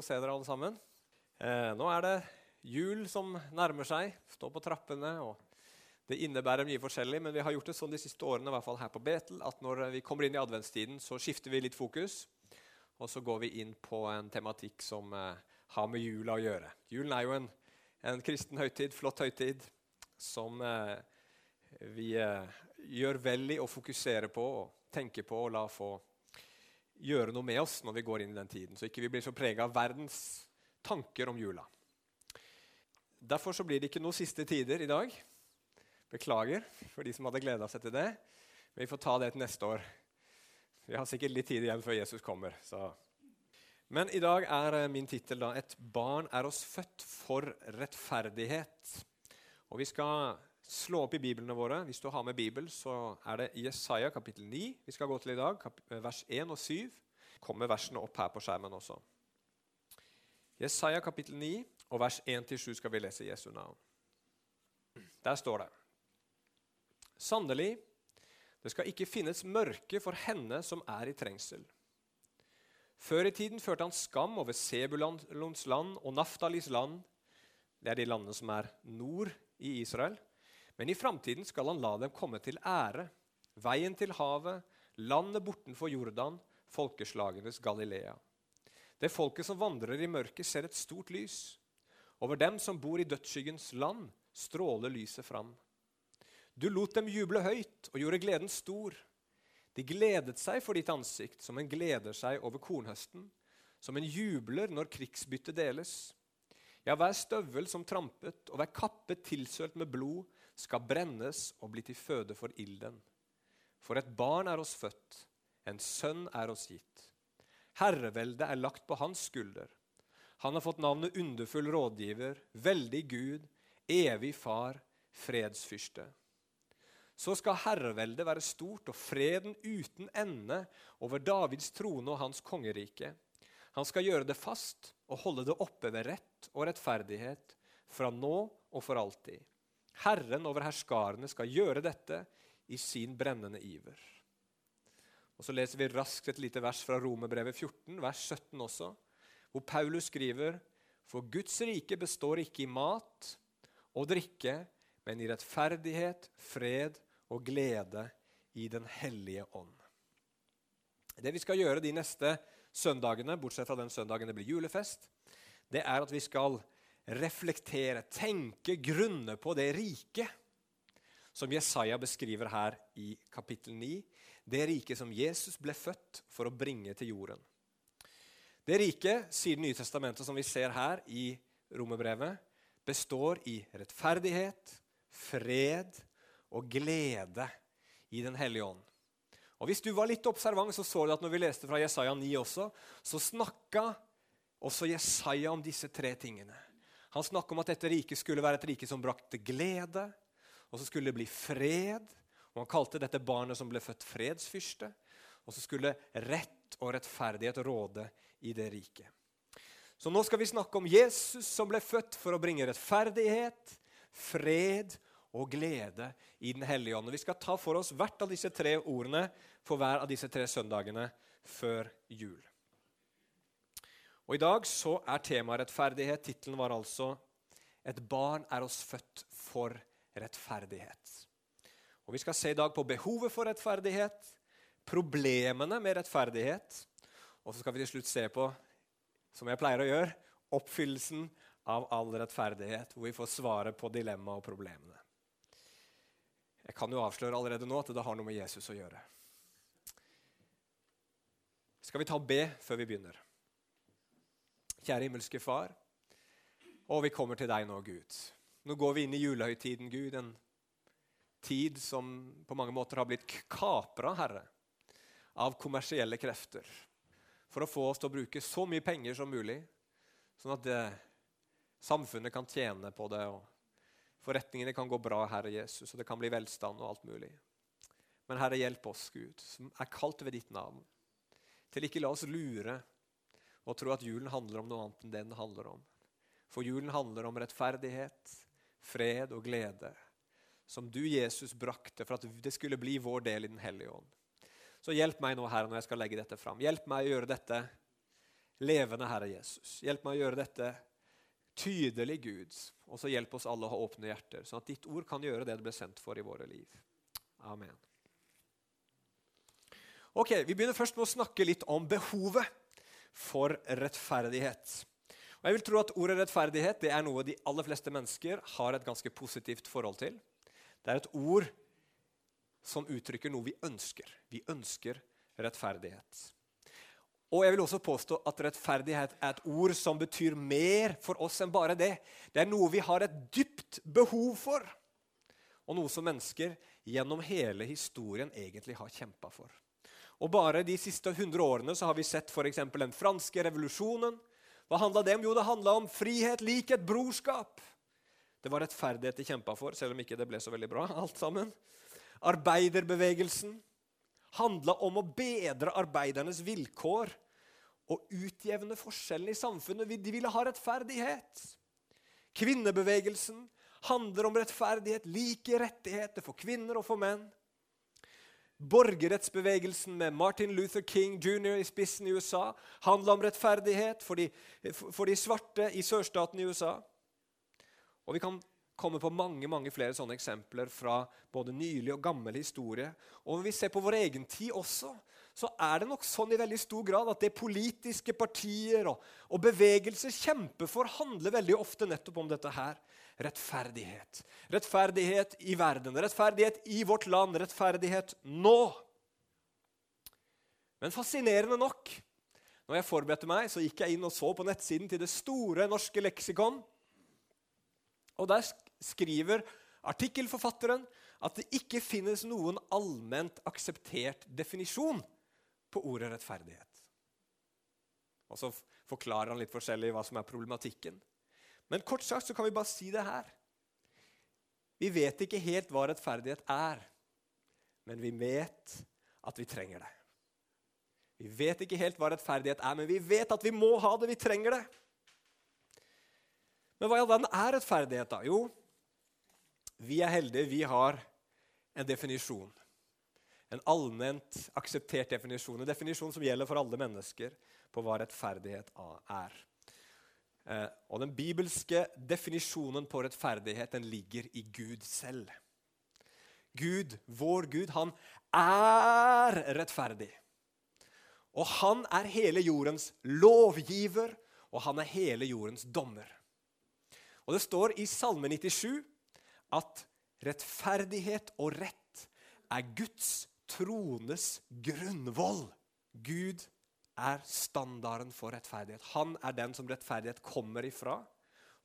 å se dere alle sammen. Eh, nå er det jul som nærmer seg, står på trappene. og Det innebærer mye forskjellig, men vi har gjort det sånn de siste årene i hvert fall her på Betel, at når vi kommer inn i adventstiden, så skifter vi litt fokus. Og så går vi inn på en tematikk som eh, har med jula å gjøre. Julen er jo en, en kristen høytid, flott høytid, som eh, vi eh, gjør vel i å fokusere på og tenke på og la få gjøre noe med oss når vi går inn i den tiden, så ikke vi blir så prega av verdens tanker om jula. Derfor så blir det ikke noen siste tider i dag. Beklager for de som hadde gleda seg til det. Men vi får ta det til neste år. Vi har sikkert litt tid igjen før Jesus kommer. Så. Men i dag er eh, min tittel 'Et barn er oss født for rettferdighet'. Og Vi skal slå opp i biblene våre. Hvis du har med Bibel, så er det Jesaja kapittel 9 vi skal gå til i dag. Eh, vers 1 og 7. Kommer versene opp her på skjermen også. Jesaja kapittel 9 og vers 1-7 skal vi lese Jesu navn. Der står det Sannelig, det skal ikke finnes mørke for henne som er i trengsel. Før i tiden førte han skam over Sebulons land og Naftalis land. Det er de landene som er nord i Israel. Men i framtiden skal han la dem komme til ære. Veien til havet, landet bortenfor Jordan, folkeslagenes Galilea. Det folket som vandrer i mørket, ser et stort lys. Over dem som bor i dødsskyggens land, stråler lyset fram. Du lot dem juble høyt og gjorde gleden stor. De gledet seg for ditt ansikt, som en gleder seg over kornhøsten, som en jubler når krigsbyttet deles. Ja, hver støvel som trampet, og hver kappe tilsølt med blod, skal brennes og bli til føde for ilden. For et barn er oss født, en sønn er oss gitt. Herreveldet er lagt på hans skulder. Han har fått navnet underfull rådgiver, veldig Gud, evig far, fredsfyrste. Så skal herreveldet være stort og freden uten ende over Davids trone og hans kongerike. Han skal gjøre det fast og holde det oppe ved rett og rettferdighet fra nå og for alltid. Herren over herskarene skal gjøre dette i sin brennende iver. Og Så leser vi raskt et lite vers fra Romerbrevet 14, vers 17 også, hvor Paulus skriver For Guds rike består ikke i mat og drikke, men i rettferdighet, fred og glede i Den hellige ånd. Det vi skal gjøre de neste søndagene, bortsett fra den søndagen det blir julefest, det er at vi skal reflektere, tenke, grunne på det riket som Jesaja beskriver her i kapittel 9. Det riket som Jesus ble født for å bringe til jorden. Det riket, sier Det nye testamentet, som vi ser her i romerbrevet, består i rettferdighet, fred og glede i Den hellige ånd. Og Hvis du var litt observant, så så du at når vi leste fra Jesaja 9 også, så snakka også Jesaja om disse tre tingene. Han snakka om at dette riket skulle være et rike som brakte glede. Og så skulle det bli fred. Og Han kalte dette barnet som ble født, fredsfyrste. Og så skulle rett og rettferdighet råde i det riket. Så nå skal vi snakke om Jesus som ble født for å bringe rettferdighet, fred og glede i Den hellige ånd. Vi skal ta for oss hvert av disse tre ordene for hver av disse tre søndagene før jul. Og I dag så er temaet rettferdighet. Tittelen var altså 'Et barn er oss født for rettferdighet'. Og Vi skal se i dag på behovet for rettferdighet, problemene med rettferdighet, og så skal vi til slutt se på, som jeg pleier å gjøre, oppfyllelsen av all rettferdighet, hvor vi får svaret på dilemmaet og problemene. Jeg kan jo avsløre allerede nå at det har noe med Jesus å gjøre. Skal vi ta B før vi begynner? Kjære himmelske Far. Og vi kommer til deg nå, Gud. Nå går vi inn i julehøytiden, Gud. En tid som på mange måter har blitt kapra, Herre, av kommersielle krefter. For å få oss til å bruke så mye penger som mulig, sånn at det, samfunnet kan tjene på det. og Forretningene kan gå bra, Herre Jesus, og det kan bli velstand og alt mulig. Men Herre, hjelp oss, Gud, som er kalt ved ditt navn, til ikke la oss lure og tro at julen handler om noe annet enn det den handler om. For julen handler om rettferdighet, fred og glede, som du, Jesus, brakte for at det skulle bli vår del i Den hellige ånd. Så hjelp meg nå, Herre, når jeg skal legge dette fram. Hjelp meg å gjøre dette levende Herre Jesus. Hjelp meg å gjøre dette tydelig, Gud. Og så hjelp oss alle å ha åpne hjerter, sånn at ditt ord kan gjøre det det ble sendt for i våre liv. Amen. Ok, Vi begynner først med å snakke litt om behovet for rettferdighet. Og jeg vil tro at Ordet rettferdighet det er noe de aller fleste mennesker har et ganske positivt forhold til. Det er et ord som uttrykker noe vi ønsker. Vi ønsker rettferdighet. Og jeg vil også påstå at rettferdighet er et ord som betyr mer for oss enn bare det. Det er noe vi har et dypt behov for, og noe som mennesker gjennom hele historien egentlig har kjempa for. Og Bare de siste 100 årene så har vi sett f.eks. den franske revolusjonen. Hva handla det om? Jo, det handla om frihet, likhet, brorskap. Det var rettferdighet de kjempa for, selv om ikke det ble så veldig bra. alt sammen. Arbeiderbevegelsen handla om å bedre arbeidernes vilkår og utjevne forskjellene i samfunnet. De ville ha rettferdighet. Kvinnebevegelsen handler om rettferdighet, like rettigheter for kvinner og for menn. Borgerrettsbevegelsen med Martin Luther King jr. i spissen i USA handla om rettferdighet for de, for de svarte i sørstaten i USA. Og Vi kan komme på mange mange flere sånne eksempler fra både nylig og gammel historie. Og når vi ser på vår egen tid også, så er det nok sånn i veldig stor grad at det politiske partier og, og bevegelser kjemper for, handler veldig ofte nettopp om dette her rettferdighet. Rettferdighet i verden, rettferdighet i vårt land, rettferdighet nå. Men fascinerende nok, når jeg forberedte meg, så gikk jeg inn og så på nettsiden til Det store norske leksikon. Og Der skriver artikkelforfatteren at det ikke finnes noen allment akseptert definisjon på ordet rettferdighet. Og Så forklarer han litt forskjellig hva som er problematikken. Men kort sagt så kan vi bare si det her. Vi vet ikke helt hva rettferdighet er, men vi vet at vi trenger det. Vi vet ikke helt hva rettferdighet er, men vi vet at vi må ha det. Vi trenger det. Men hva i all verden er rettferdighet, da? Jo, vi er heldige. Vi har en definisjon. En allment akseptert definisjon. En definisjon som gjelder for alle mennesker på hva rettferdighet er. Eh, og Den bibelske definisjonen på rettferdighet den ligger i Gud selv. Gud, vår Gud, han er rettferdig. Og han er hele jordens lovgiver, og han er hele jordens dommer. Og Det står i Salme 97 at rettferdighet og rett er Guds trones grunnvoll. Gud er standarden for rettferdighet. Han er den som rettferdighet kommer ifra,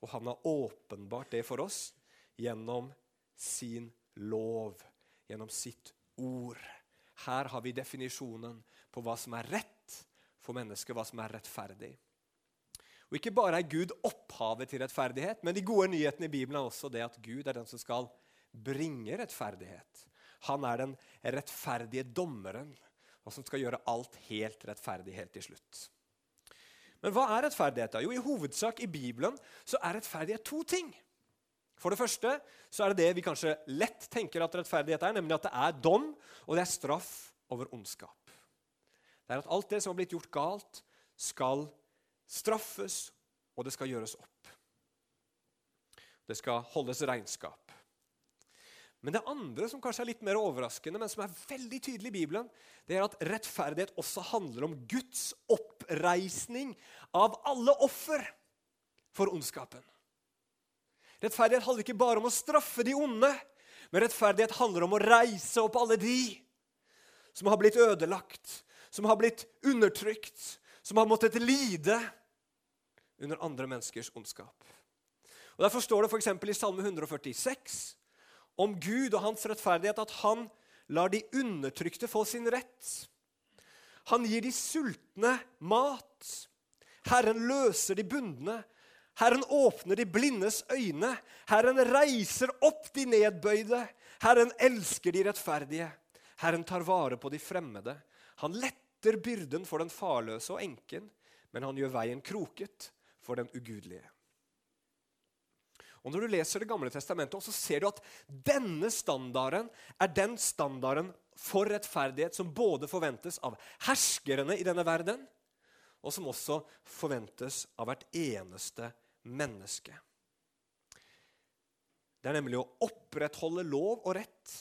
og han har åpenbart det for oss gjennom sin lov, gjennom sitt ord. Her har vi definisjonen på hva som er rett for mennesket, hva som er rettferdig. Og Ikke bare er Gud opphavet til rettferdighet, men de gode nyhetene i Bibelen er også det at Gud er den som skal bringe rettferdighet. Han er den rettferdige dommeren og som skal gjøre alt helt rettferdig helt til slutt. Men hva er rettferdighet? da? Jo, I hovedsak i Bibelen så er rettferdighet to ting. For det første så er det det vi kanskje lett tenker at rettferdighet er, nemlig at det er dom og det er straff over ondskap. Det er at alt det som har blitt gjort galt, skal straffes, og det skal gjøres opp. Det skal holdes regnskap. Men det andre som kanskje er litt mer overraskende, men som er veldig tydelig i Bibelen, det er at rettferdighet også handler om Guds oppreisning av alle offer for ondskapen. Rettferdighet handler ikke bare om å straffe de onde, men rettferdighet handler om å reise opp alle de som har blitt ødelagt, som har blitt undertrykt, som har måttet lide under andre menneskers ondskap. Og Derfor står det f.eks. i Salme 146 om Gud og hans rettferdighet at han lar de undertrykte få sin rett. Han gir de sultne mat. Herren løser de bundne. Herren åpner de blindes øyne. Herren reiser opp de nedbøyde. Herren elsker de rettferdige. Herren tar vare på de fremmede. Han letter byrden for den farløse og enken, men han gjør veien kroket for den ugudelige. Og Når du leser Det gamle testamentet, så ser du at denne standarden er den standarden for rettferdighet som både forventes av herskerne i denne verden, og som også forventes av hvert eneste menneske. Det er nemlig å opprettholde lov og rett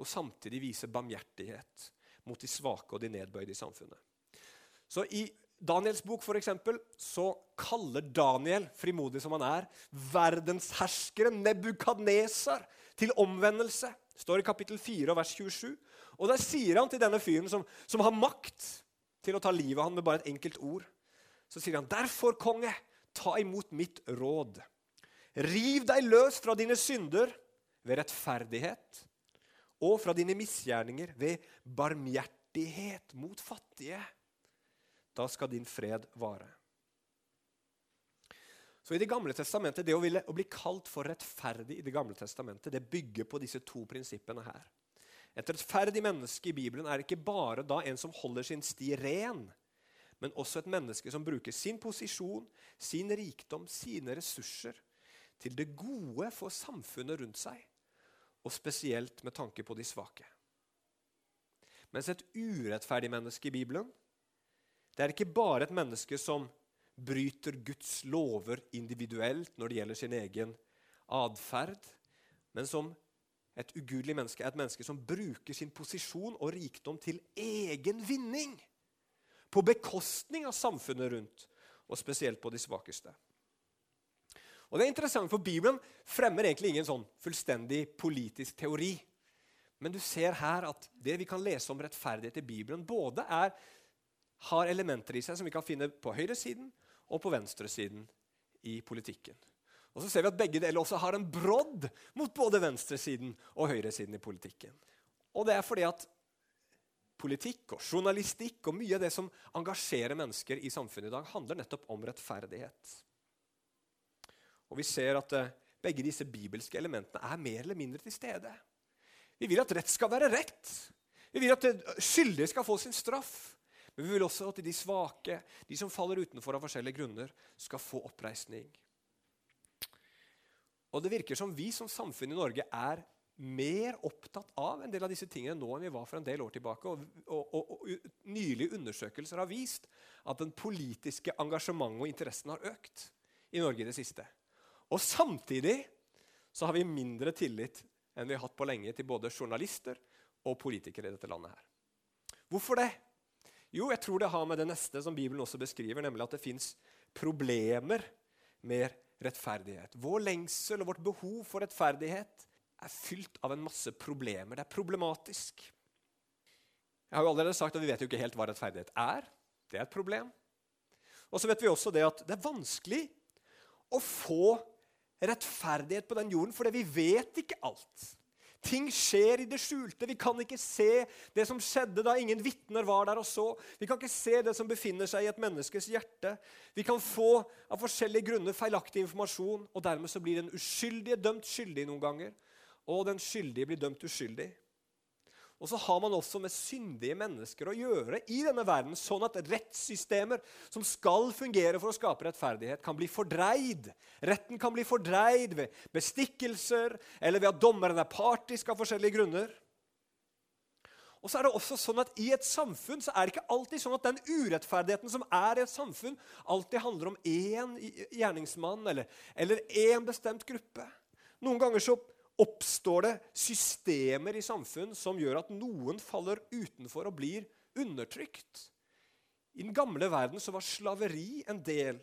og samtidig vise barmhjertighet mot de svake og de nedbøyde i samfunnet. Så I Daniels bok for eksempel, så kaller Daniel, frimodig som han er, verdensherskeren Nebukadnesar til omvendelse. Det står i kapittel 4 vers 27. Og Der sier han til denne fyren som, som har makt til å ta livet av ham med bare et enkelt ord, så sier han, 'Derfor, konge, ta imot mitt råd.' Riv deg løs fra dine synder ved rettferdighet og fra dine misgjerninger ved barmhjertighet mot fattige. Da skal din fred vare. Så i Det gamle testamentet, Det å, ville, å bli kalt for rettferdig i Det gamle testamentet, det bygger på disse to prinsippene her. Et rettferdig menneske i Bibelen er ikke bare da en som holder sin sti ren, men også et menneske som bruker sin posisjon, sin rikdom, sine ressurser til det gode for samfunnet rundt seg, og spesielt med tanke på de svake. Mens et urettferdig menneske i Bibelen det er ikke bare et menneske som bryter Guds lover individuelt når det gjelder sin egen atferd, men som et ugudelig menneske er et menneske som bruker sin posisjon og rikdom til egen vinning. På bekostning av samfunnet rundt, og spesielt på de svakeste. Og det er interessant, for Bibelen fremmer egentlig ingen sånn fullstendig politisk teori. Men du ser her at det vi kan lese om rettferdighet i Bibelen, både er, har elementer i seg som vi kan finne på høyresiden og på venstresiden i politikken. Og så ser vi at begge deler også har en brodd mot både venstresiden og høyresiden i politikken. Og det er fordi at politikk og journalistikk og mye av det som engasjerer mennesker i samfunnet i dag, handler nettopp om rettferdighet. Og vi ser at uh, begge disse bibelske elementene er mer eller mindre til stede. Vi vil at rett skal være rett. Vi vil at skyldige skal få sin straff. Men vi vil også at de svake, de som faller utenfor av forskjellige grunner, skal få oppreisning. Og Det virker som vi som samfunn i Norge er mer opptatt av en del av disse tingene nå enn vi var for en del år tilbake. Og, og, og, og Nylige undersøkelser har vist at den politiske engasjementet og interessen har økt i Norge i det siste. Og samtidig så har vi mindre tillit enn vi har hatt på lenge til både journalister og politikere i dette landet. her. Hvorfor det? Jo, jeg tror det har med det neste som Bibelen også beskriver, nemlig at det fins problemer med rettferdighet. Vår lengsel og vårt behov for rettferdighet er fylt av en masse problemer. Det er problematisk. Jeg har jo allerede sagt at Vi vet jo ikke helt hva rettferdighet er. Det er et problem. Og så vet vi også det at det er vanskelig å få rettferdighet på den jorden, fordi vi vet ikke alt. Ting skjer i det skjulte. Vi kan ikke se det som skjedde da ingen vitner var der og så. Vi kan ikke se det som befinner seg i et menneskes hjerte. Vi kan få av forskjellige grunner feilaktig informasjon, og dermed så blir den uskyldige dømt skyldig noen ganger. Og den skyldige blir dømt uskyldig. Og så har man også med syndige mennesker å gjøre i denne verden, sånn at rettssystemer som skal fungere for å skape rettferdighet, kan bli fordreid. Retten kan bli fordreid ved bestikkelser eller ved at dommeren er partisk av forskjellige grunner. Og så er det også sånn at I et samfunn så er det ikke alltid sånn at den urettferdigheten som er i et samfunn, alltid handler om én gjerningsmann eller én bestemt gruppe. Noen ganger så oppstår det systemer i samfunn som gjør at noen faller utenfor og blir undertrykt. I den gamle verden så var slaveri en del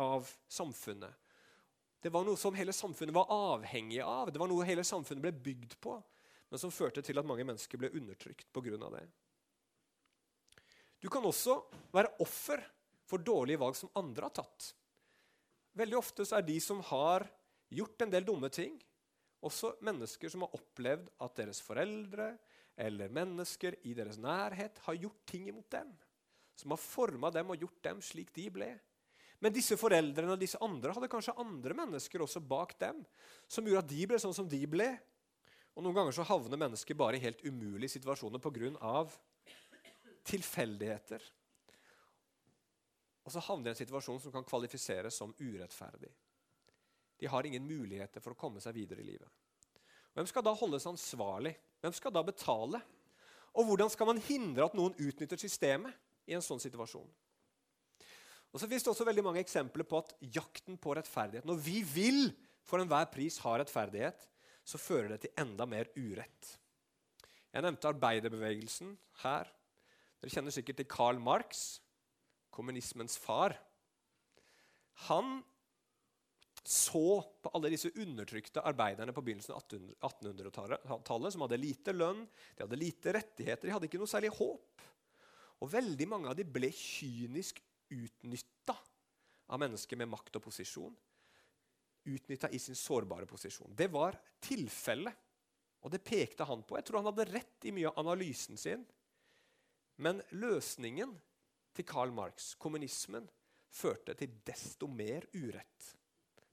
av samfunnet. Det var noe som hele samfunnet var avhengig av. Det var noe hele samfunnet ble bygd på, men som førte til at mange mennesker ble undertrykt pga. det. Du kan også være offer for dårlige valg som andre har tatt. Veldig ofte så er de som har gjort en del dumme ting, også mennesker som har opplevd at deres foreldre eller mennesker i deres nærhet har gjort ting imot dem. Som har forma dem og gjort dem slik de ble. Men disse foreldrene og disse andre hadde kanskje andre mennesker også bak dem som gjorde at de ble sånn som de ble. Og Noen ganger så havner mennesker bare i helt umulige situasjoner pga. tilfeldigheter. Og så havner de i en situasjon som kan kvalifiseres som urettferdig. De har ingen muligheter for å komme seg videre i livet. Hvem skal da holdes ansvarlig? Hvem skal da betale? Og hvordan skal man hindre at noen utnytter systemet i en sånn situasjon? Og så finnes det også veldig mange eksempler på at jakten på rettferdighet Når vi vil for enhver pris ha rettferdighet, så fører det til enda mer urett. Jeg nevnte arbeiderbevegelsen her. Dere kjenner sikkert til Karl Marx, kommunismens far. Han så på alle disse undertrykte arbeiderne på begynnelsen av 1800-tallet, som hadde lite lønn, de hadde lite rettigheter, de hadde ikke noe særlig håp. Og veldig mange av dem ble kynisk utnytta av mennesker med makt og posisjon. Utnytta i sin sårbare posisjon. Det var tilfellet, og det pekte han på. Jeg tror han hadde rett i mye av analysen sin. Men løsningen til Karl Marx, kommunismen, førte til desto mer urett.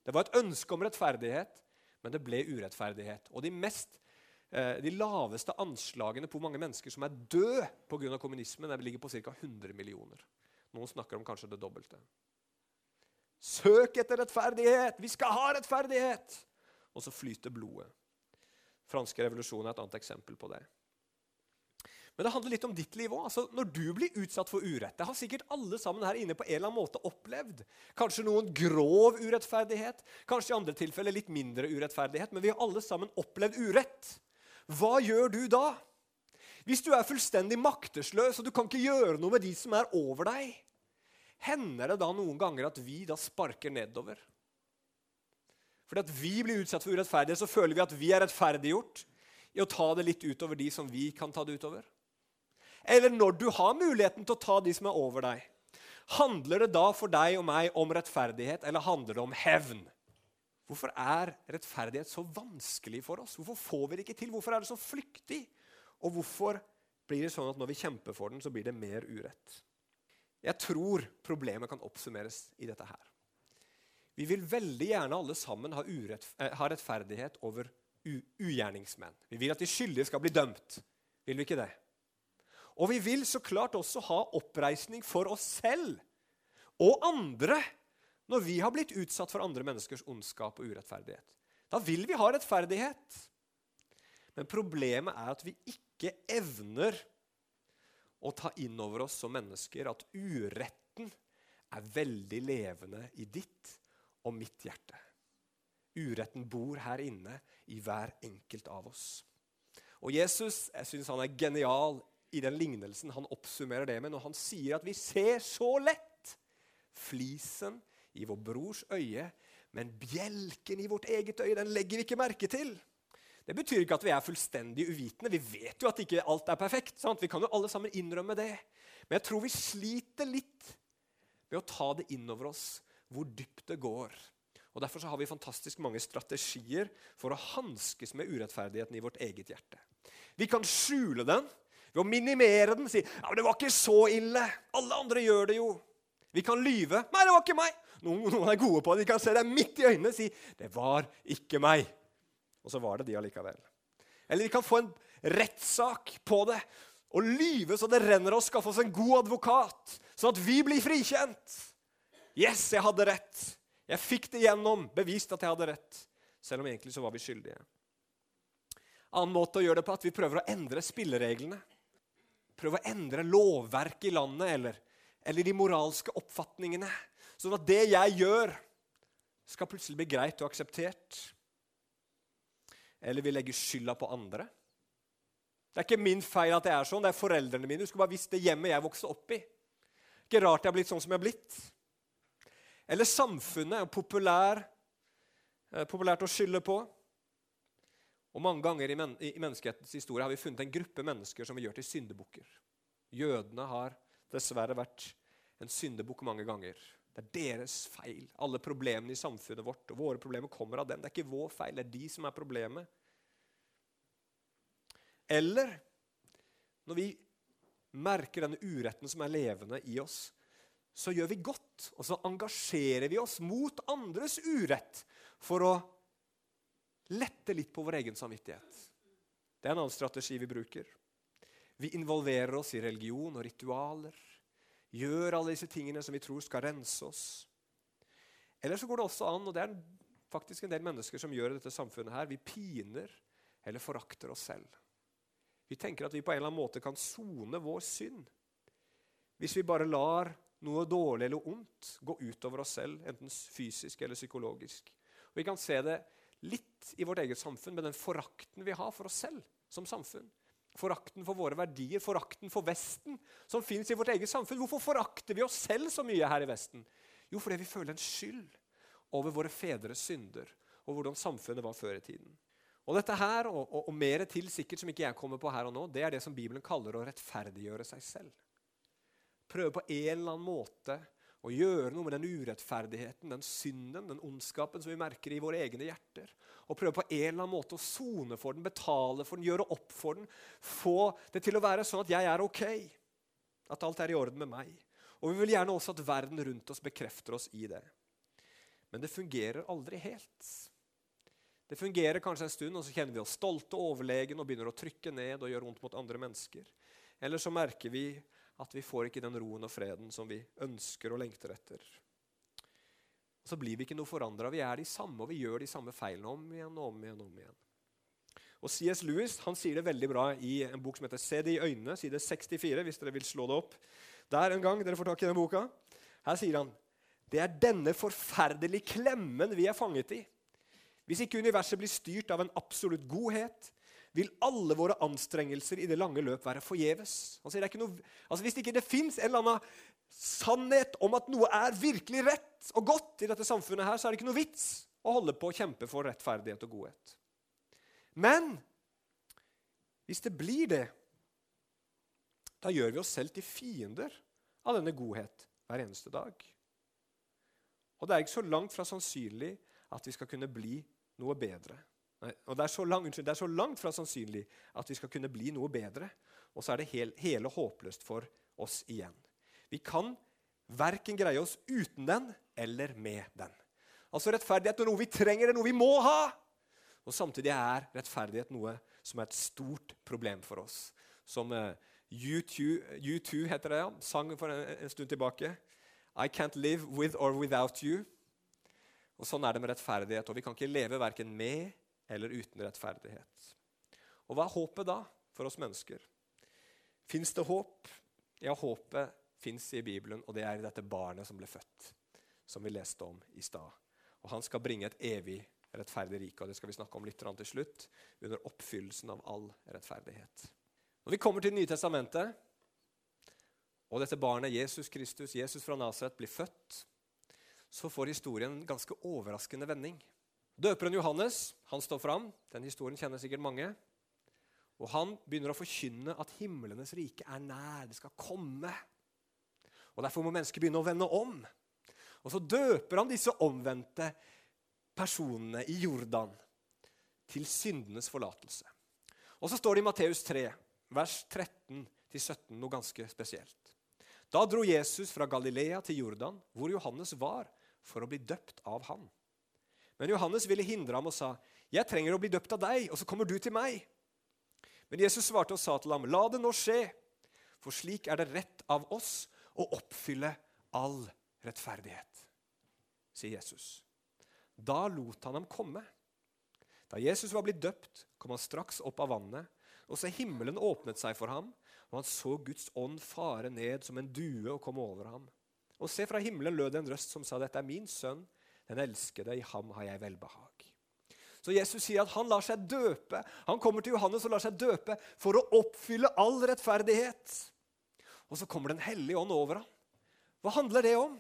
Det var et ønske om rettferdighet, men det ble urettferdighet. Og de, mest, eh, de laveste anslagene på hvor mange mennesker som er døde pga. kommunismen, ligger på ca. 100 millioner. Noen snakker om kanskje det dobbelte. Søk etter rettferdighet! Vi skal ha rettferdighet! Og så flyter blodet. Franske revolusjon er et annet eksempel på det. Men det handler litt om ditt liv òg. Altså, når du blir utsatt for urett Det har sikkert alle sammen her inne på en eller annen måte opplevd. Kanskje noen grov urettferdighet, kanskje i andre tilfeller litt mindre urettferdighet. Men vi har alle sammen opplevd urett. Hva gjør du da? Hvis du er fullstendig maktesløs og du kan ikke gjøre noe med de som er over deg, hender det da noen ganger at vi da sparker nedover? Fordi at vi blir utsatt for urettferdighet, så føler vi at vi er rettferdiggjort i å ta det litt utover de som vi kan ta det utover. Eller når du har muligheten til å ta de som er over deg, handler det da for deg og meg om rettferdighet, eller handler det om hevn? Hvorfor er rettferdighet så vanskelig for oss? Hvorfor får vi det ikke til? Hvorfor er det så flyktig? Og hvorfor blir det sånn at når vi kjemper for den, så blir det mer urett? Jeg tror problemet kan oppsummeres i dette her. Vi vil veldig gjerne alle sammen ha, urett, eh, ha rettferdighet over ugjerningsmenn. Vi vil at de skyldige skal bli dømt. Vil vi ikke det? Og vi vil så klart også ha oppreisning for oss selv og andre når vi har blitt utsatt for andre menneskers ondskap og urettferdighet. Da vil vi ha rettferdighet. Men problemet er at vi ikke evner å ta inn over oss som mennesker at uretten er veldig levende i ditt og mitt hjerte. Uretten bor her inne i hver enkelt av oss. Og Jesus jeg synes han er genial i den lignelsen han oppsummerer det med når han sier at vi ser så lett flisen i vår brors øye, men bjelken i vårt eget øye den legger vi ikke merke til. Det betyr ikke at vi er fullstendig uvitende. Vi vet jo at ikke alt er perfekt. Sant? Vi kan jo alle sammen innrømme det. Men jeg tror vi sliter litt med å ta det inn over oss hvor dypt det går. Og Derfor har vi fantastisk mange strategier for å hanskes med urettferdigheten i vårt eget hjerte. Vi kan skjule den ved å minimere den. Si ja, men 'det var ikke så ille'. Alle andre gjør det jo. Vi kan lyve. 'Nei, det var ikke meg'. Noen, noen er gode på det. De kan se deg midt i øynene og si 'det var ikke meg'. Og så var det de allikevel. Eller vi kan få en rettssak på det og lyve så det renner og skaffe oss en god advokat, sånn at vi blir frikjent. Yes, jeg hadde rett. Jeg fikk det gjennom, bevist at jeg hadde rett. Selv om egentlig så var vi skyldige. Annen måte å gjøre det på at vi prøver å endre spillereglene. Prøve å endre lovverket i landet eller, eller de moralske oppfatningene. Sånn at det jeg gjør, skal plutselig bli greit og akseptert. Eller vi legger skylda på andre. Det er ikke min feil at det er sånn. Det er foreldrene mine. Du skulle bare visst det hjemmet jeg vokste opp i. Ikke rart jeg har blitt sånn som jeg har blitt. Eller samfunnet populær, eh, populært å skylde på. Og Mange ganger i, men i menneskehetens historie har vi funnet en gruppe mennesker som vi gjør til syndebukker. Jødene har dessverre vært en syndebukk mange ganger. Det er deres feil. Alle problemene i samfunnet vårt og våre problemer kommer av dem. Det er ikke vår feil, det er de som er problemet. Eller når vi merker denne uretten som er levende i oss, så gjør vi godt, og så engasjerer vi oss mot andres urett for å lette litt på vår egen samvittighet. Det er en annen strategi vi bruker. Vi involverer oss i religion og ritualer. Gjør alle disse tingene som vi tror skal rense oss. Eller så går det også an, og det er faktisk en del mennesker som gjør dette samfunnet her, vi piner eller forakter oss selv. Vi tenker at vi på en eller annen måte kan sone vår synd hvis vi bare lar noe dårlig eller ondt gå utover oss selv, enten fysisk eller psykologisk. Og Vi kan se det litt i vårt eget samfunn med den forakten vi har for oss selv som samfunn. Forakten for våre verdier, forakten for Vesten, som fins i vårt eget samfunn. Hvorfor forakter vi oss selv så mye her i Vesten? Jo, fordi vi føler en skyld over våre fedres synder og hvordan samfunnet var før i tiden. Og dette her, og, og, og mer til sikkert som ikke jeg kommer på her og nå, det er det som Bibelen kaller å rettferdiggjøre seg selv. Prøve på en eller annen måte å gjøre noe med den urettferdigheten, den synden, den ondskapen som vi merker i våre egne hjerter. Og prøve på en eller annen måte å sone for den, betale for den, gjøre opp for den. Få det til å være sånn at jeg er ok. At alt er i orden med meg. Og vi vil gjerne også at verden rundt oss bekrefter oss i det. Men det fungerer aldri helt. Det fungerer kanskje en stund, og så kjenner vi oss stolte og overlegen og begynner å trykke ned og gjøre vondt mot andre mennesker. Eller så merker vi at vi får ikke den roen og freden som vi ønsker og lengter etter. Og så blir vi ikke noe forandra. Vi er de samme, og vi gjør de samme feilene om igjen og om igjen. om igjen. Og C.S. Lewis han sier det veldig bra i en bok som heter 'Se det i øynene', side 64, hvis dere vil slå det opp. Der en gang dere får tak i den boka. Her sier han det er denne forferdelige klemmen vi er fanget i. Hvis ikke universet blir styrt av en absolutt godhet, vil alle våre anstrengelser i det lange løp være forgjeves. Altså, altså, hvis ikke det fins en eller annen sannhet om at noe er virkelig rett og godt i dette samfunnet, her, så er det ikke noe vits å holde på å kjempe for rettferdighet og godhet. Men hvis det blir det, da gjør vi oss selv til fiender av denne godhet hver eneste dag. Og det er ikke så langt fra sannsynlig at vi skal kunne bli noe bedre. Og det er, så langt, det er, så langt, fra sannsynlig at vi skal kunne bli noe bedre. Og så er det hel, hele håpløst for oss igjen. Vi kan verken greie oss uten den eller med den. Altså Rettferdighet er noe vi trenger, det er noe vi må ha. Og Samtidig er rettferdighet noe som er et stort problem for oss. Som uh, U2, U2 heter det, ja, sang for en, en stund tilbake. I can't live with or without you. Og Sånn er det med rettferdighet. og Vi kan ikke leve verken med eller uten rettferdighet. Og Hva er håpet da for oss mennesker? Fins det håp? Ja, håpet fins i Bibelen, og det er i dette barnet som ble født, som vi leste om i stad. Og Han skal bringe et evig rettferdig rike, og det skal vi snakke om litt til slutt, under oppfyllelsen av all rettferdighet. Når vi kommer til Det Nye Testamentet, og dette barnet, Jesus Kristus, Jesus fra Nasaret, blir født, så får historien en ganske overraskende vending. Døperen Johannes han står fram. Den historien kjenner sikkert mange. Og Han begynner å forkynne at himlenes rike er nær. Det skal komme. Og Derfor må mennesker begynne å vende om. Og Så døper han disse omvendte personene i Jordan til syndenes forlatelse. Og Så står det i Matteus 3, vers 13-17, noe ganske spesielt. Da dro Jesus fra Galilea til Jordan, hvor Johannes var, for å bli døpt av han. Men Johannes ville hindre ham og sa, 'Jeg trenger å bli døpt av deg, og så kommer du til meg.' Men Jesus svarte og sa til ham, 'La det nå skje, for slik er det rett av oss å oppfylle all rettferdighet', sier Jesus. Da lot han ham komme. Da Jesus var blitt døpt, kom han straks opp av vannet, og så himmelen åpnet seg for ham, og han så Guds ånd fare ned som en due og komme over ham. Og se, fra himmelen lød det en røst som sa, 'Dette er min sønn, den elskede, i ham har jeg velbehag'. Så Jesus sier at han lar seg døpe. Han kommer til Johannes og lar seg døpe for å oppfylle all rettferdighet. Og så kommer Den hellige ånd over ham. Hva handler det om?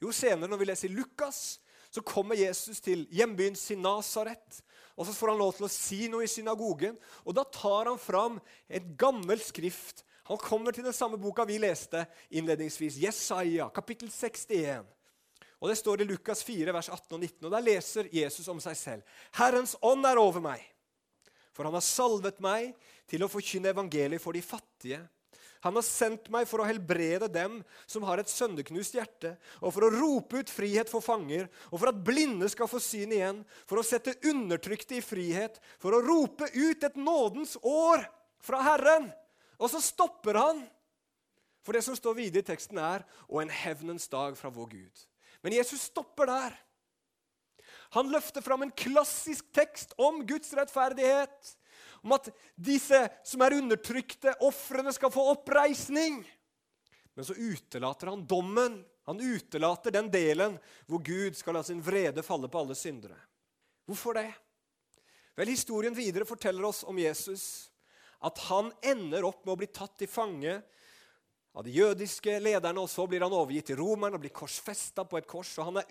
Jo, senere når vi leser Lukas, så kommer Jesus til hjembyen sin Nasaret. Og så får han lov til å si noe i synagogen. Og da tar han fram et gammelt skrift han kommer til den samme boka vi leste innledningsvis, Jesaja, kapittel 61. Og Det står i Lukas 4, vers 18 og 19. og Der leser Jesus om seg selv. Herrens ånd er over meg, for han har salvet meg til å forkynne evangeliet for de fattige. Han har sendt meg for å helbrede dem som har et sønderknust hjerte, og for å rope ut frihet for fanger, og for at blinde skal få syn igjen, for å sette undertrykte i frihet, for å rope ut et nådens år fra Herren. Og så stopper han. For det som står videre i teksten, er 'og en hevnens dag fra vår Gud'. Men Jesus stopper der. Han løfter fram en klassisk tekst om Guds rettferdighet. Om at disse som er undertrykte, ofrene, skal få oppreisning. Men så utelater han dommen. Han utelater den delen hvor Gud skal la sin vrede falle på alle syndere. Hvorfor det? Vel, Historien videre forteller oss om Jesus at han ender opp med å bli tatt til fange av de jødiske lederne, og så blir han overgitt til romerne og blir korsfesta på et kors. og han er,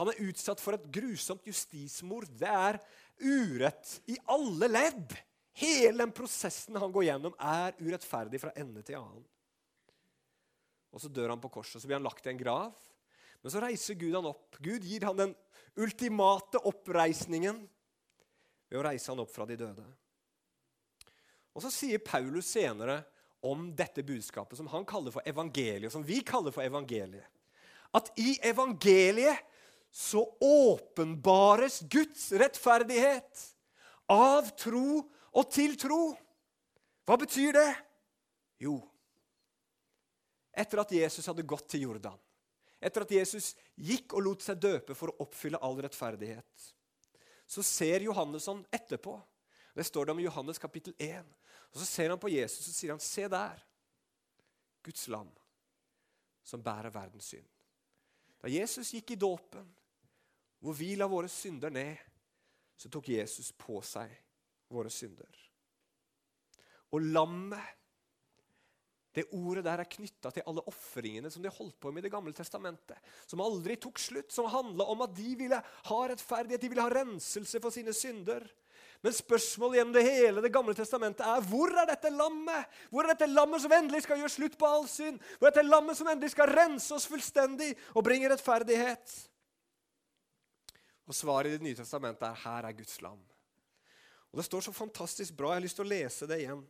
han er utsatt for et grusomt justismord. Det er urett i alle ledd. Hele den prosessen han går gjennom, er urettferdig fra ende til annen. Og Så dør han på korset, og så blir han lagt i en grav. Men så reiser Gud han opp. Gud gir han den ultimate oppreisningen ved å reise han opp fra de døde. Og Så sier Paulus senere om dette budskapet, som han kaller for evangeliet, som vi kaller for evangeliet, at i evangeliet så åpenbares Guds rettferdighet av tro og til tro. Hva betyr det? Jo, etter at Jesus hadde gått til Jordan, etter at Jesus gikk og lot seg døpe for å oppfylle all rettferdighet, så ser Johannes han etterpå. Det står det om Johannes kapittel 1. Og Så ser han på Jesus og sier han, se der, Guds lam, som bærer verdens synd. Da Jesus gikk i dåpen, hvor vi la våre synder ned, så tok Jesus på seg våre synder. Og lammet det ordet der er knytta til alle ofringene som de holdt på med i Det gamle testamentet. Som aldri tok slutt, som handla om at de ville ha rettferdighet, de ville ha renselse for sine synder. Men spørsmålet gjennom det hele Det gamle testamentet er hvor er dette lammet? Hvor er dette lammet som endelig skal gjøre slutt på all synd? Hvor er dette lammet som endelig skal rense oss fullstendig og bringe rettferdighet? Og Svaret i Det nye testamentet er her er Guds lam. Og Det står så fantastisk bra. Jeg har lyst til å lese det igjen.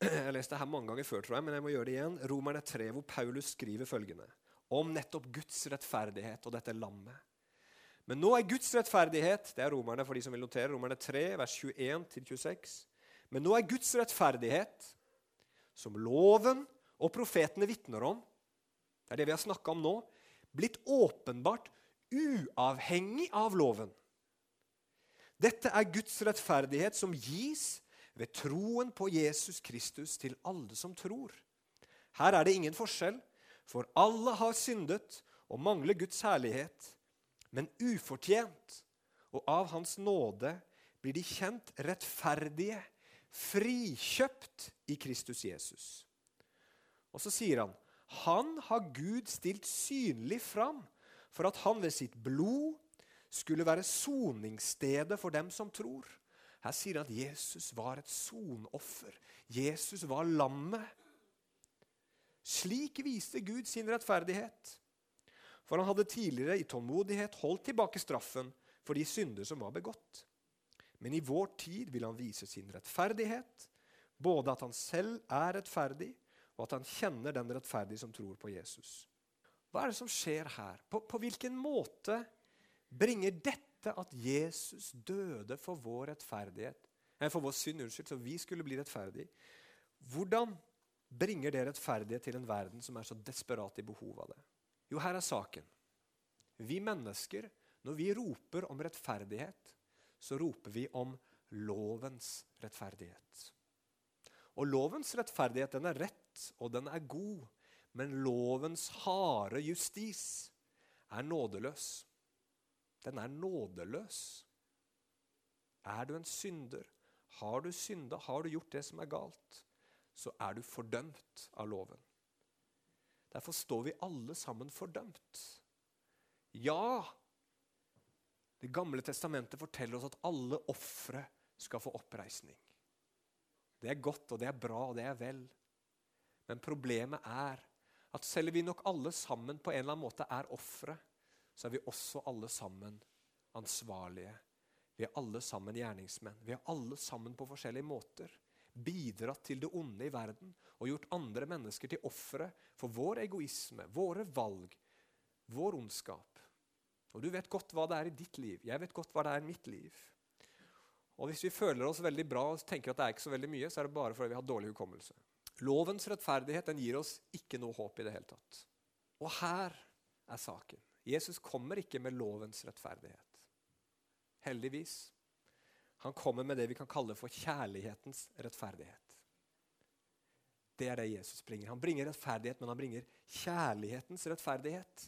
Jeg har lest det her mange ganger før, tror jeg, men jeg må gjøre det igjen. Romerne 3, hvor Paulus skriver følgende om nettopp Guds rettferdighet og dette lammet. Men nå er Guds rettferdighet det er romerne for de som vil notere, romerne 3, vers 21-26. Men nå er Guds rettferdighet, som loven og profetene vitner om, det er det vi har snakka om nå, blitt åpenbart uavhengig av loven. Dette er Guds rettferdighet som gis ved troen på Jesus Kristus til alle som tror. Her er det ingen forskjell, for alle har syndet og mangler Guds herlighet. Men ufortjent og av Hans nåde blir de kjent rettferdige, frikjøpt i Kristus Jesus. Og så sier han han har Gud stilt synlig fram for at han ved sitt blod skulle være soningsstedet for dem som tror. Her sier han at Jesus var et sonoffer. Jesus var lammet. Slik viste Gud sin rettferdighet. For han hadde tidligere i tålmodighet holdt tilbake straffen for de synder som var begått. Men i vår tid vil han vise sin rettferdighet, både at han selv er rettferdig, og at han kjenner den rettferdige som tror på Jesus. Hva er det som skjer her? På, på hvilken måte bringer dette at Jesus døde for vår rettferdighet, for vår synd, unnskyld, så vi skulle bli rettferdige. Hvordan bringer det rettferdighet til en verden som er så desperat i behov av det? Jo, her er saken. Vi mennesker, når vi roper om rettferdighet, så roper vi om lovens rettferdighet. Og lovens rettferdighet den er rett, og den er god. Men lovens harde justis er nådeløs. Den er nådeløs. Er du en synder, har du synda, har du gjort det som er galt, så er du fordømt av loven. Derfor står vi alle sammen fordømt. Ja, Det gamle testamentet forteller oss at alle ofre skal få oppreisning. Det er godt, og det er bra, og det er vel. Men problemet er at selv om vi nok alle sammen på en eller annen måte er ofre, så er vi også alle sammen ansvarlige. Vi er alle sammen gjerningsmenn. Vi er alle sammen på forskjellige måter bidratt til det onde i verden og gjort andre mennesker til ofre for vår egoisme, våre valg, vår ondskap. Og Du vet godt hva det er i ditt liv. Jeg vet godt hva det er i mitt liv. Og Hvis vi føler oss veldig bra og tenker at det er ikke så veldig mye, så er det bare fordi vi har dårlig hukommelse. Lovens rettferdighet den gir oss ikke noe håp i det hele tatt. Og her er saken. Jesus kommer ikke med lovens rettferdighet. Heldigvis. Han kommer med det vi kan kalle for kjærlighetens rettferdighet. Det er det Jesus bringer. Han bringer rettferdighet, men han bringer kjærlighetens rettferdighet.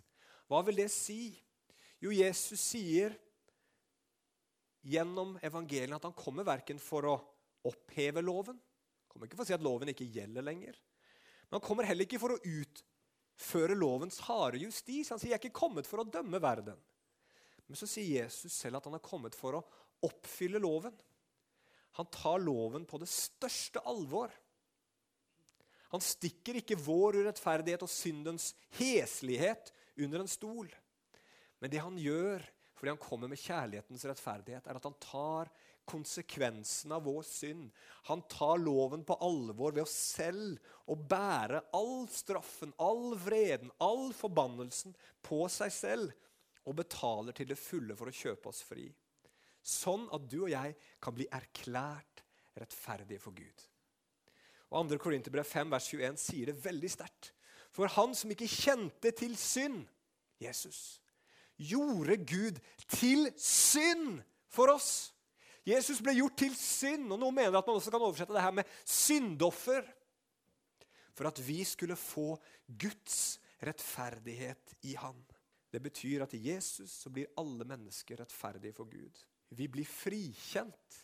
Hva vil det si? Jo, Jesus sier gjennom evangeliet at han kommer verken for å oppheve loven Han kommer ikke for å si at loven ikke gjelder lenger. Men han kommer heller ikke for å utføre lovens harde justis. Han sier jeg er ikke kommet for å dømme verden. Men så sier Jesus selv at han er kommet for å oppfylle loven. Han tar loven på det største alvor. Han stikker ikke vår urettferdighet og syndens heslighet under en stol. Men det han gjør fordi han kommer med kjærlighetens rettferdighet, er at han tar konsekvensen av vår synd. Han tar loven på alvor ved å selv å bære all straffen, all vreden, all forbannelsen på seg selv og betaler til det fulle for å kjøpe oss fri. Sånn at du og jeg kan bli erklært rettferdige for Gud. Og 2. Korinterbrev 5, vers 21 sier det veldig sterkt. For han som ikke kjente til synd, Jesus, gjorde Gud til synd for oss. Jesus ble gjort til synd, og noen mener at man også kan oversette det her med syndoffer. For at vi skulle få Guds rettferdighet i Han. Det betyr at i Jesus så blir alle mennesker rettferdige for Gud. Vi blir frikjent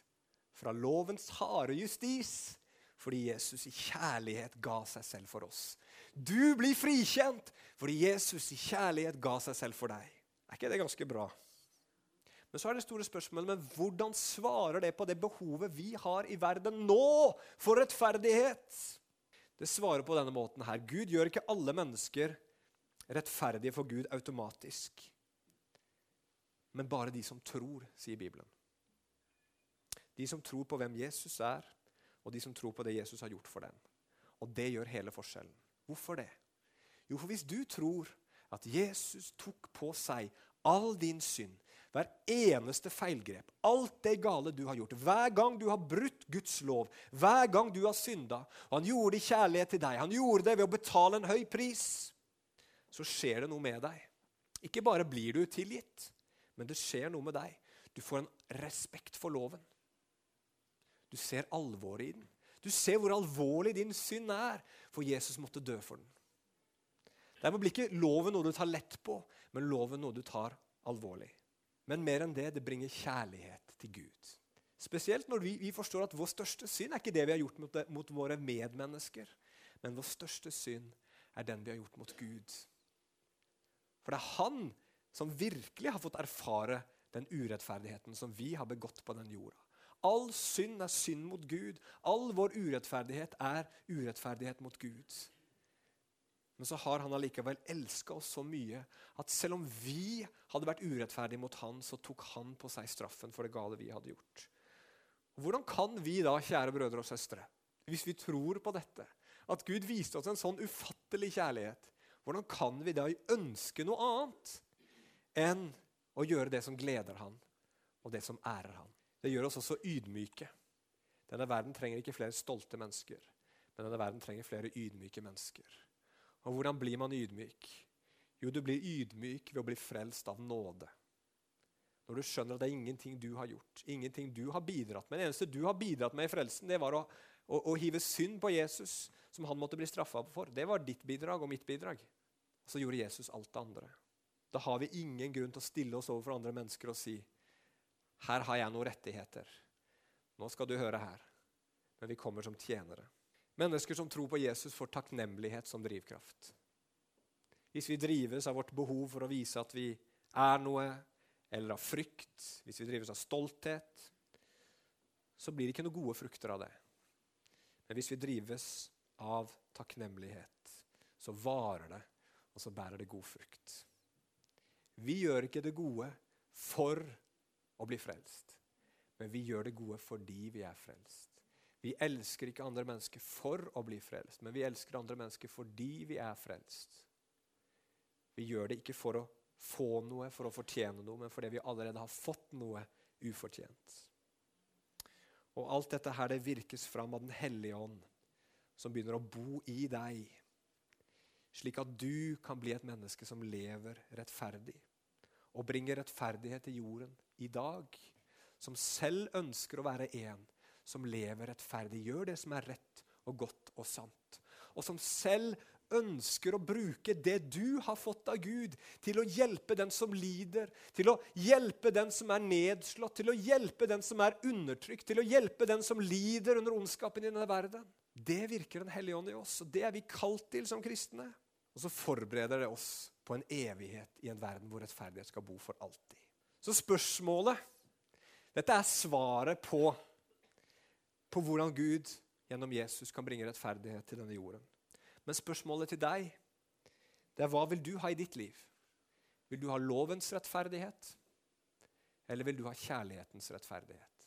fra lovens harde justis fordi Jesus i kjærlighet ga seg selv for oss. Du blir frikjent fordi Jesus i kjærlighet ga seg selv for deg. Er ikke det ganske bra? Men så er det store spørsmålet men hvordan svarer det på det behovet vi har i verden nå for rettferdighet? Det svarer på denne måten her. Gud gjør ikke alle mennesker rettferdige for Gud automatisk. Men bare de som tror, sier Bibelen. De som tror på hvem Jesus er, og de som tror på det Jesus har gjort for dem. Og det gjør hele forskjellen. Hvorfor det? Jo, for hvis du tror at Jesus tok på seg all din synd, hver eneste feilgrep, alt det gale du har gjort, hver gang du har brutt Guds lov, hver gang du har synda og Han gjorde det i kjærlighet til deg. Han gjorde det ved å betale en høy pris. Så skjer det noe med deg. Ikke bare blir du tilgitt, men det skjer noe med deg. Du får en respekt for loven. Du ser alvoret i den. Du ser hvor alvorlig din synd er, for Jesus måtte dø for den. Dermed blir ikke loven noe du tar lett på, men loven noe du tar alvorlig. Men mer enn det, det bringer kjærlighet til Gud. Spesielt når vi, vi forstår at vår største synd er ikke det vi har gjort mot, mot våre medmennesker, men vår største synd er den vi har gjort mot Gud. For det er han som virkelig har fått erfare den urettferdigheten som vi har begått på den jorda. All synd er synd mot Gud. All vår urettferdighet er urettferdighet mot Gud. Men så har han allikevel elska oss så mye at selv om vi hadde vært urettferdige mot han, så tok han på seg straffen for det gale vi hadde gjort. Hvordan kan vi da, kjære brødre og søstre, hvis vi tror på dette, at Gud viste oss en sånn ufattelig kjærlighet, hvordan kan vi da ønske noe annet enn å gjøre det som gleder han, og det som ærer han? Det gjør oss også ydmyke. Denne verden trenger ikke flere stolte mennesker, men denne verden trenger flere ydmyke mennesker. Og hvordan blir man ydmyk? Jo, du blir ydmyk ved å bli frelst av nåde. Når du skjønner at det er ingenting du har gjort, ingenting du har bidratt med. Det eneste du har bidratt med i frelsen, det var å, å, å hive synd på Jesus, som han måtte bli straffa for. Det var ditt bidrag og mitt bidrag. Og så gjorde Jesus alt det andre. Da har vi ingen grunn til å stille oss overfor andre mennesker og si her har jeg noen rettigheter. Nå skal du høre her. Men vi kommer som tjenere. Mennesker som tror på Jesus, får takknemlighet som drivkraft. Hvis vi drives av vårt behov for å vise at vi er noe, eller av frykt, hvis vi drives av stolthet, så blir det ikke noen gode frukter av det. Men hvis vi drives av takknemlighet, så varer det, og så bærer det god frukt. Vi gjør ikke det gode for å bli frelst, men vi gjør det gode fordi vi er frelst. Vi elsker ikke andre mennesker for å bli frelst, men vi elsker andre mennesker fordi vi er frelst. Vi gjør det ikke for å få noe, for å fortjene noe, men fordi vi allerede har fått noe ufortjent. Og alt dette her det virkes fram av Den hellige ånd, som begynner å bo i deg, slik at du kan bli et menneske som lever rettferdig og bringer rettferdighet til jorden i dag, som selv ønsker å være en som lever rettferdig, gjør det som er rett og godt og sant. og som selv ønsker å bruke det du har fått av Gud, til å hjelpe den som lider, til å hjelpe den som er nedslått, til å hjelpe den som er undertrykt, til å hjelpe den som lider under ondskapen i denne verden. Det virker Den hellige ånd i oss, og det er vi kalt til som kristne. Og så forbereder det oss på en evighet i en verden hvor rettferdighet skal bo for alltid. Så spørsmålet Dette er svaret på, på hvordan Gud gjennom Jesus kan bringe rettferdighet til denne jorden. Men spørsmålet til deg det er hva vil du ha i ditt liv? Vil du ha lovens rettferdighet, eller vil du ha kjærlighetens rettferdighet?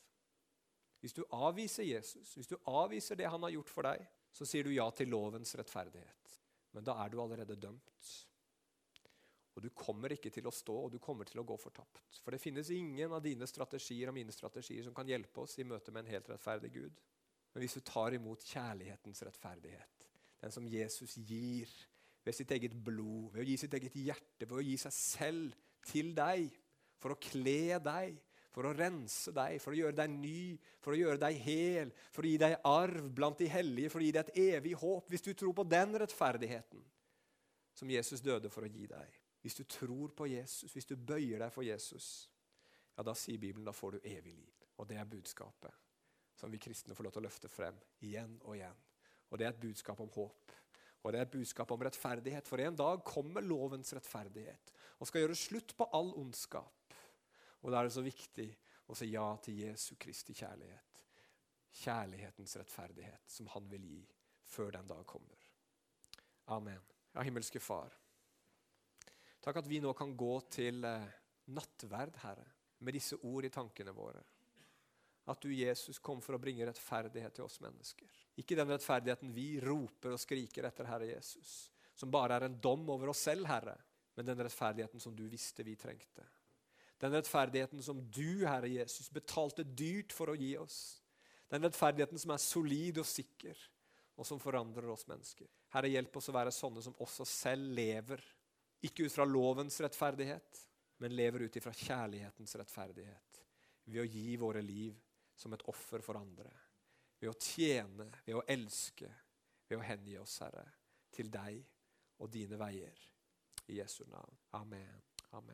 Hvis du avviser Jesus, hvis du avviser det han har gjort for deg, så sier du ja til lovens rettferdighet. Men da er du allerede dømt. Og du kommer ikke til å stå, og du kommer til å gå fortapt. For det finnes ingen av dine strategier og mine strategier som kan hjelpe oss i møte med en helt rettferdig Gud. Men hvis du tar imot kjærlighetens rettferdighet, den som Jesus gir ved sitt eget blod, ved å gi sitt eget hjerte, ved å gi seg selv til deg, for å kle deg, for å rense deg, for å gjøre deg ny, for å gjøre deg hel, for å gi deg arv blant de hellige, for å gi deg et evig håp. Hvis du tror på den rettferdigheten som Jesus døde for å gi deg, hvis du tror på Jesus, hvis du bøyer deg for Jesus, ja, da sier Bibelen da får du evig liv. Og det er budskapet som vi kristne får lov til å løfte frem igjen og igjen. Og det er et budskap om håp. Og det er et budskap om rettferdighet. For en dag kommer lovens rettferdighet og skal gjøre slutt på all ondskap. Og da er det så viktig å si ja til Jesu Kristi kjærlighet. Kjærlighetens rettferdighet, som han vil gi før den dag kommer. Amen. Ja, himmelske Far. Takk at vi nå kan gå til eh, nattverd, Herre, med disse ord i tankene våre at du, Jesus, kom for å bringe rettferdighet til oss mennesker. Ikke den rettferdigheten vi roper og skriker etter, Herre Jesus, som bare er en dom over oss selv, Herre, men den rettferdigheten som du visste vi trengte. Den rettferdigheten som du, Herre Jesus, betalte dyrt for å gi oss. Den rettferdigheten som er solid og sikker, og som forandrer oss mennesker. Herre, hjelp oss å være sånne som også selv lever, ikke ut fra lovens rettferdighet, men lever ut ifra kjærlighetens rettferdighet, ved å gi våre liv som et offer for andre. Ved å tjene, ved å elske, ved å hengi oss, Herre, til deg og dine veier. I Jesu navn. Amen. Amen.